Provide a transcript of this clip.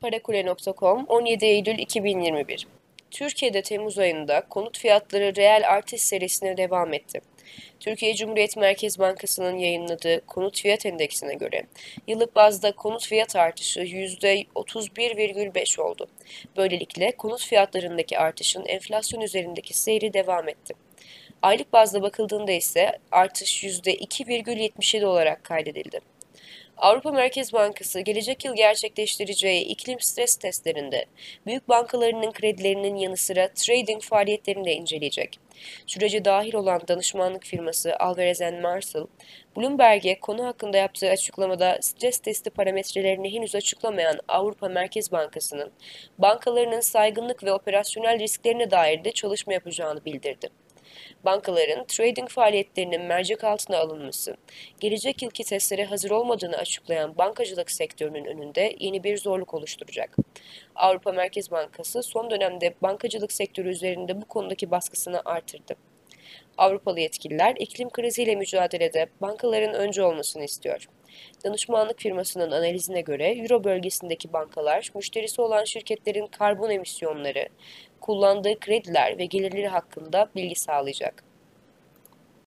Parakule.com 17 Eylül 2021 Türkiye'de Temmuz ayında konut fiyatları reel artış serisine devam etti. Türkiye Cumhuriyet Merkez Bankası'nın yayınladığı konut fiyat endeksine göre yıllık bazda konut fiyat artışı %31,5 oldu. Böylelikle konut fiyatlarındaki artışın enflasyon üzerindeki seyri devam etti. Aylık bazda bakıldığında ise artış %2,77 olarak kaydedildi. Avrupa Merkez Bankası gelecek yıl gerçekleştireceği iklim stres testlerinde büyük bankalarının kredilerinin yanı sıra trading faaliyetlerini de inceleyecek. Sürece dahil olan danışmanlık firması Alvarez Marsal, Bloomberg'e konu hakkında yaptığı açıklamada stres testi parametrelerini henüz açıklamayan Avrupa Merkez Bankası'nın bankalarının saygınlık ve operasyonel risklerine dair de çalışma yapacağını bildirdi bankaların trading faaliyetlerinin mercek altına alınması, gelecek yılki testlere hazır olmadığını açıklayan bankacılık sektörünün önünde yeni bir zorluk oluşturacak. Avrupa Merkez Bankası son dönemde bankacılık sektörü üzerinde bu konudaki baskısını artırdı. Avrupalı yetkililer iklim kriziyle mücadelede bankaların önce olmasını istiyor. Danışmanlık firmasının analizine göre Euro bölgesindeki bankalar müşterisi olan şirketlerin karbon emisyonları, kullandığı krediler ve gelirleri hakkında bilgi sağlayacak.